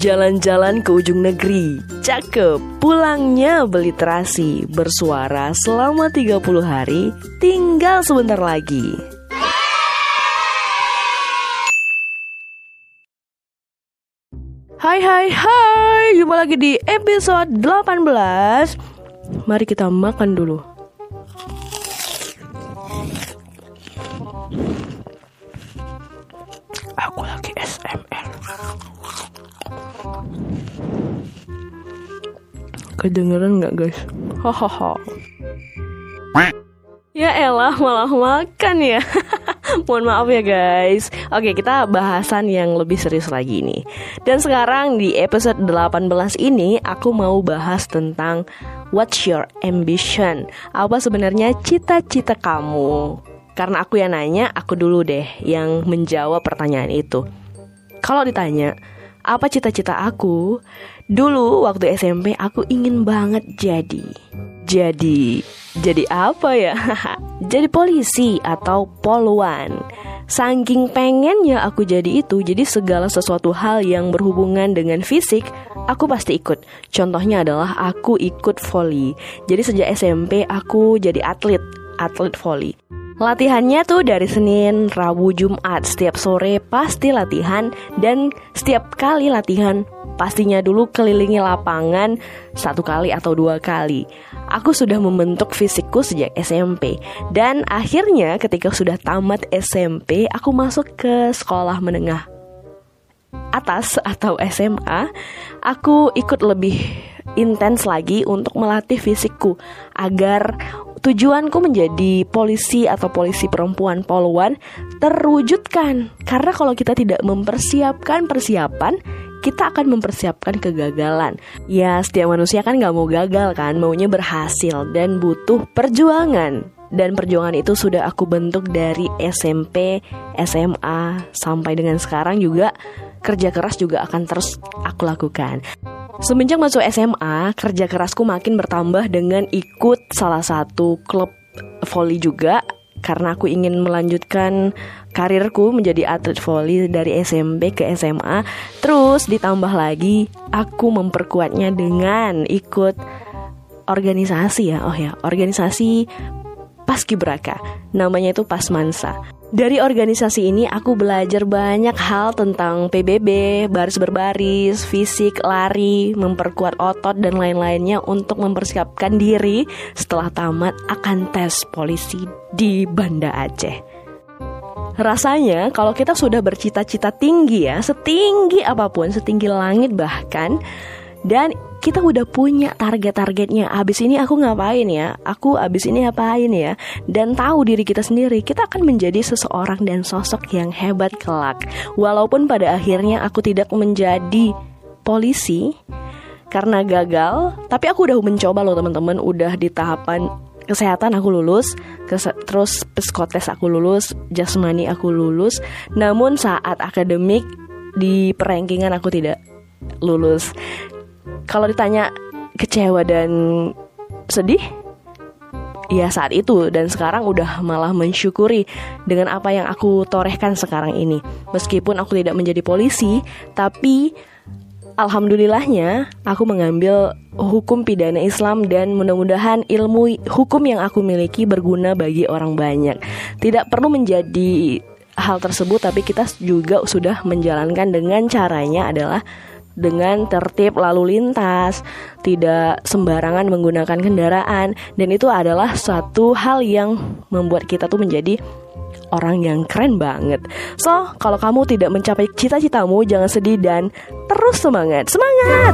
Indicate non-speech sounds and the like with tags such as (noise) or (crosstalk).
Jalan-jalan ke ujung negeri, cakep, pulangnya beli terasi, bersuara selama 30 hari, tinggal sebentar lagi. Hai hai hai, jumpa lagi di episode 18 Mari kita makan dulu Kedengeran nggak guys? Hahaha. Ya elah malah makan ya (laughs) Mohon maaf ya guys Oke kita bahasan yang lebih serius lagi nih Dan sekarang di episode 18 ini Aku mau bahas tentang What's your ambition? Apa sebenarnya cita-cita kamu? Karena aku yang nanya, aku dulu deh yang menjawab pertanyaan itu Kalau ditanya, apa cita-cita aku? Dulu waktu SMP aku ingin banget jadi. Jadi Jadi apa ya? (laughs) jadi polisi atau poluan. Saking pengennya aku jadi itu Jadi segala sesuatu hal yang berhubungan dengan fisik Aku pasti ikut. Contohnya adalah aku ikut volley Jadi sejak SMP aku jadi atlet Atlet volley Latihannya tuh dari Senin, Rabu, Jumat. Setiap sore pasti latihan Dan setiap kali latihan Pastinya dulu kelilingi lapangan Satu kali atau dua kali. Aku sudah membentuk fisikku sejak SMP Dan akhirnya ketika sudah tamat SMP Aku masuk ke sekolah menengah atas atau SMA Aku ikut lebih intens lagi untuk melatih fisikku agar tujuanku menjadi polisi atau polisi perempuan poluan terwujudkan. Karena kalau kita tidak mempersiapkan persiapan, kita akan mempersiapkan kegagalan. Ya, setiap manusia kan gak mau gagal kan, maunya berhasil dan butuh perjuangan. Dan perjuangan itu sudah aku bentuk dari SMP, SMA, sampai dengan sekarang juga kerja keras juga akan terus aku lakukan. Semenjak masuk SMA, kerja kerasku makin bertambah dengan ikut salah satu klub volley juga karena aku ingin melanjutkan karirku menjadi atlet volley dari SMP ke SMA. Terus ditambah lagi aku memperkuatnya dengan ikut organisasi ya. Oh ya, organisasi Paskibraka. Namanya itu Pasmansa. Dari organisasi ini aku belajar banyak hal tentang PBB, baris berbaris, fisik, lari, memperkuat otot dan lain-lainnya untuk mempersiapkan diri setelah tamat akan tes polisi di Banda Aceh. Rasanya kalau kita sudah bercita-cita tinggi ya, setinggi apa pun, setinggi langit bahkan, dan kita udah punya target-targetnya. Abis ini aku ngapain ya? Aku abis ini ngapain ya? Dan tahu diri kita sendiri kita akan menjadi seseorang dan sosok yang hebat kelak. Walaupun pada akhirnya aku tidak menjadi polisi karena gagal tapi aku udah mencoba loh teman-teman. Udah di tahapan kesehatan aku lulus terus psikotes aku lulus jasmani aku lulus. Namun saat akademik di perankingan aku tidak lulus kalau ditanya kecewa dan sedih ya saat itu dan sekarang udah malah mensyukuri dengan apa yang aku torehkan sekarang ini. Meskipun aku tidak menjadi polisi, tapi alhamdulillahnya aku mengambil hukum pidana Islam dan mudah-mudahan ilmu hukum yang aku miliki berguna bagi orang banyak. Tidak perlu menjadi hal tersebut tapi kita juga sudah menjalankan dengan caranya adalah dengan tertib lalu lintas, tidak sembarangan menggunakan kendaraan dan itu adalah suatu hal yang membuat kita tuh menjadi orang yang keren banget. So, kalau kamu tidak mencapai cita-citamu, jangan sedih dan terus semangat. Semangat!